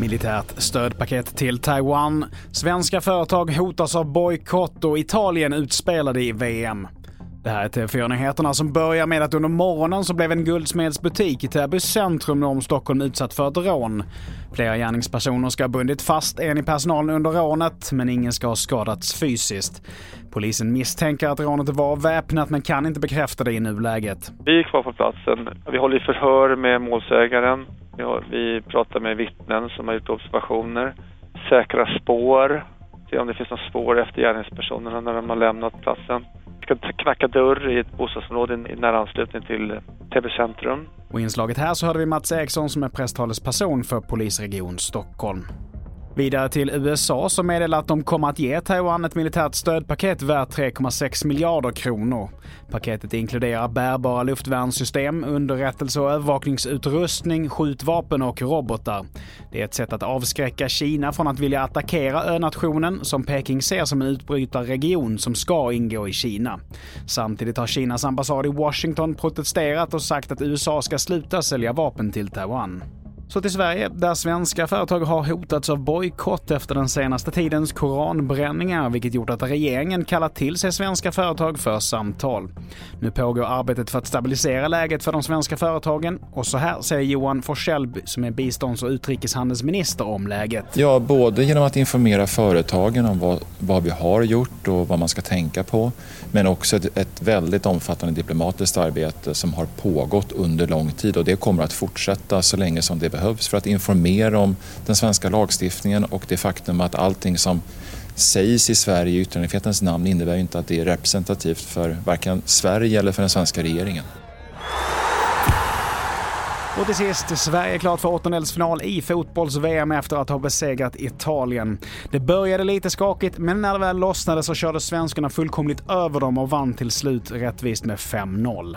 Militärt stödpaket till Taiwan. Svenska företag hotas av bojkott och Italien utspelade i VM. Det här är TV4-nyheterna som börjar med att under morgonen så blev en guldsmedsbutik i Täby centrum norr om Stockholm utsatt för ett rån. Flera gärningspersoner ska ha bundit fast en i personalen under rånet, men ingen ska ha skadats fysiskt. Polisen misstänker att rånet var väpnat men kan inte bekräfta det i nuläget. Vi är kvar på platsen. Vi håller i förhör med målsägaren. Vi, vi pratar med vittnen som har gjort observationer. Säkra spår. Se om det finns några spår efter gärningspersonerna när de har lämnat platsen. Ska knacka dörr i ett bostadsområde i nära anslutning till eh, Täby centrum. Och i inslaget här så hörde vi Mats Eriksson som är presstalesperson för polisregion Stockholm. Vidare till USA som meddelar att de kommer att ge Taiwan ett militärt stödpaket värt 3,6 miljarder kronor. Paketet inkluderar bärbara luftvärnssystem, underrättelse och övervakningsutrustning, skjutvapen och robotar. Det är ett sätt att avskräcka Kina från att vilja attackera önationen som Peking ser som en utbrytarregion som ska ingå i Kina. Samtidigt har Kinas ambassad i Washington protesterat och sagt att USA ska sluta sälja vapen till Taiwan. Så till Sverige, där svenska företag har hotats av bojkott efter den senaste tidens koranbränningar, vilket gjort att regeringen kallat till sig svenska företag för samtal. Nu pågår arbetet för att stabilisera läget för de svenska företagen och så här säger Johan Forsell som är bistånds och utrikeshandelsminister om läget. Ja, både genom att informera företagen om vad, vad vi har gjort och vad man ska tänka på, men också ett, ett väldigt omfattande diplomatiskt arbete som har pågått under lång tid och det kommer att fortsätta så länge som det behövs behövs för att informera om den svenska lagstiftningen och det faktum att allting som sägs i Sverige i yttrandefrihetens namn innebär inte att det är representativt för varken Sverige eller för den svenska regeringen. Och till sist, Sverige är klart för åttondelsfinal i fotbolls-VM efter att ha besegrat Italien. Det började lite skakigt, men när det väl lossnade så körde svenskarna fullkomligt över dem och vann till slut rättvist med 5-0.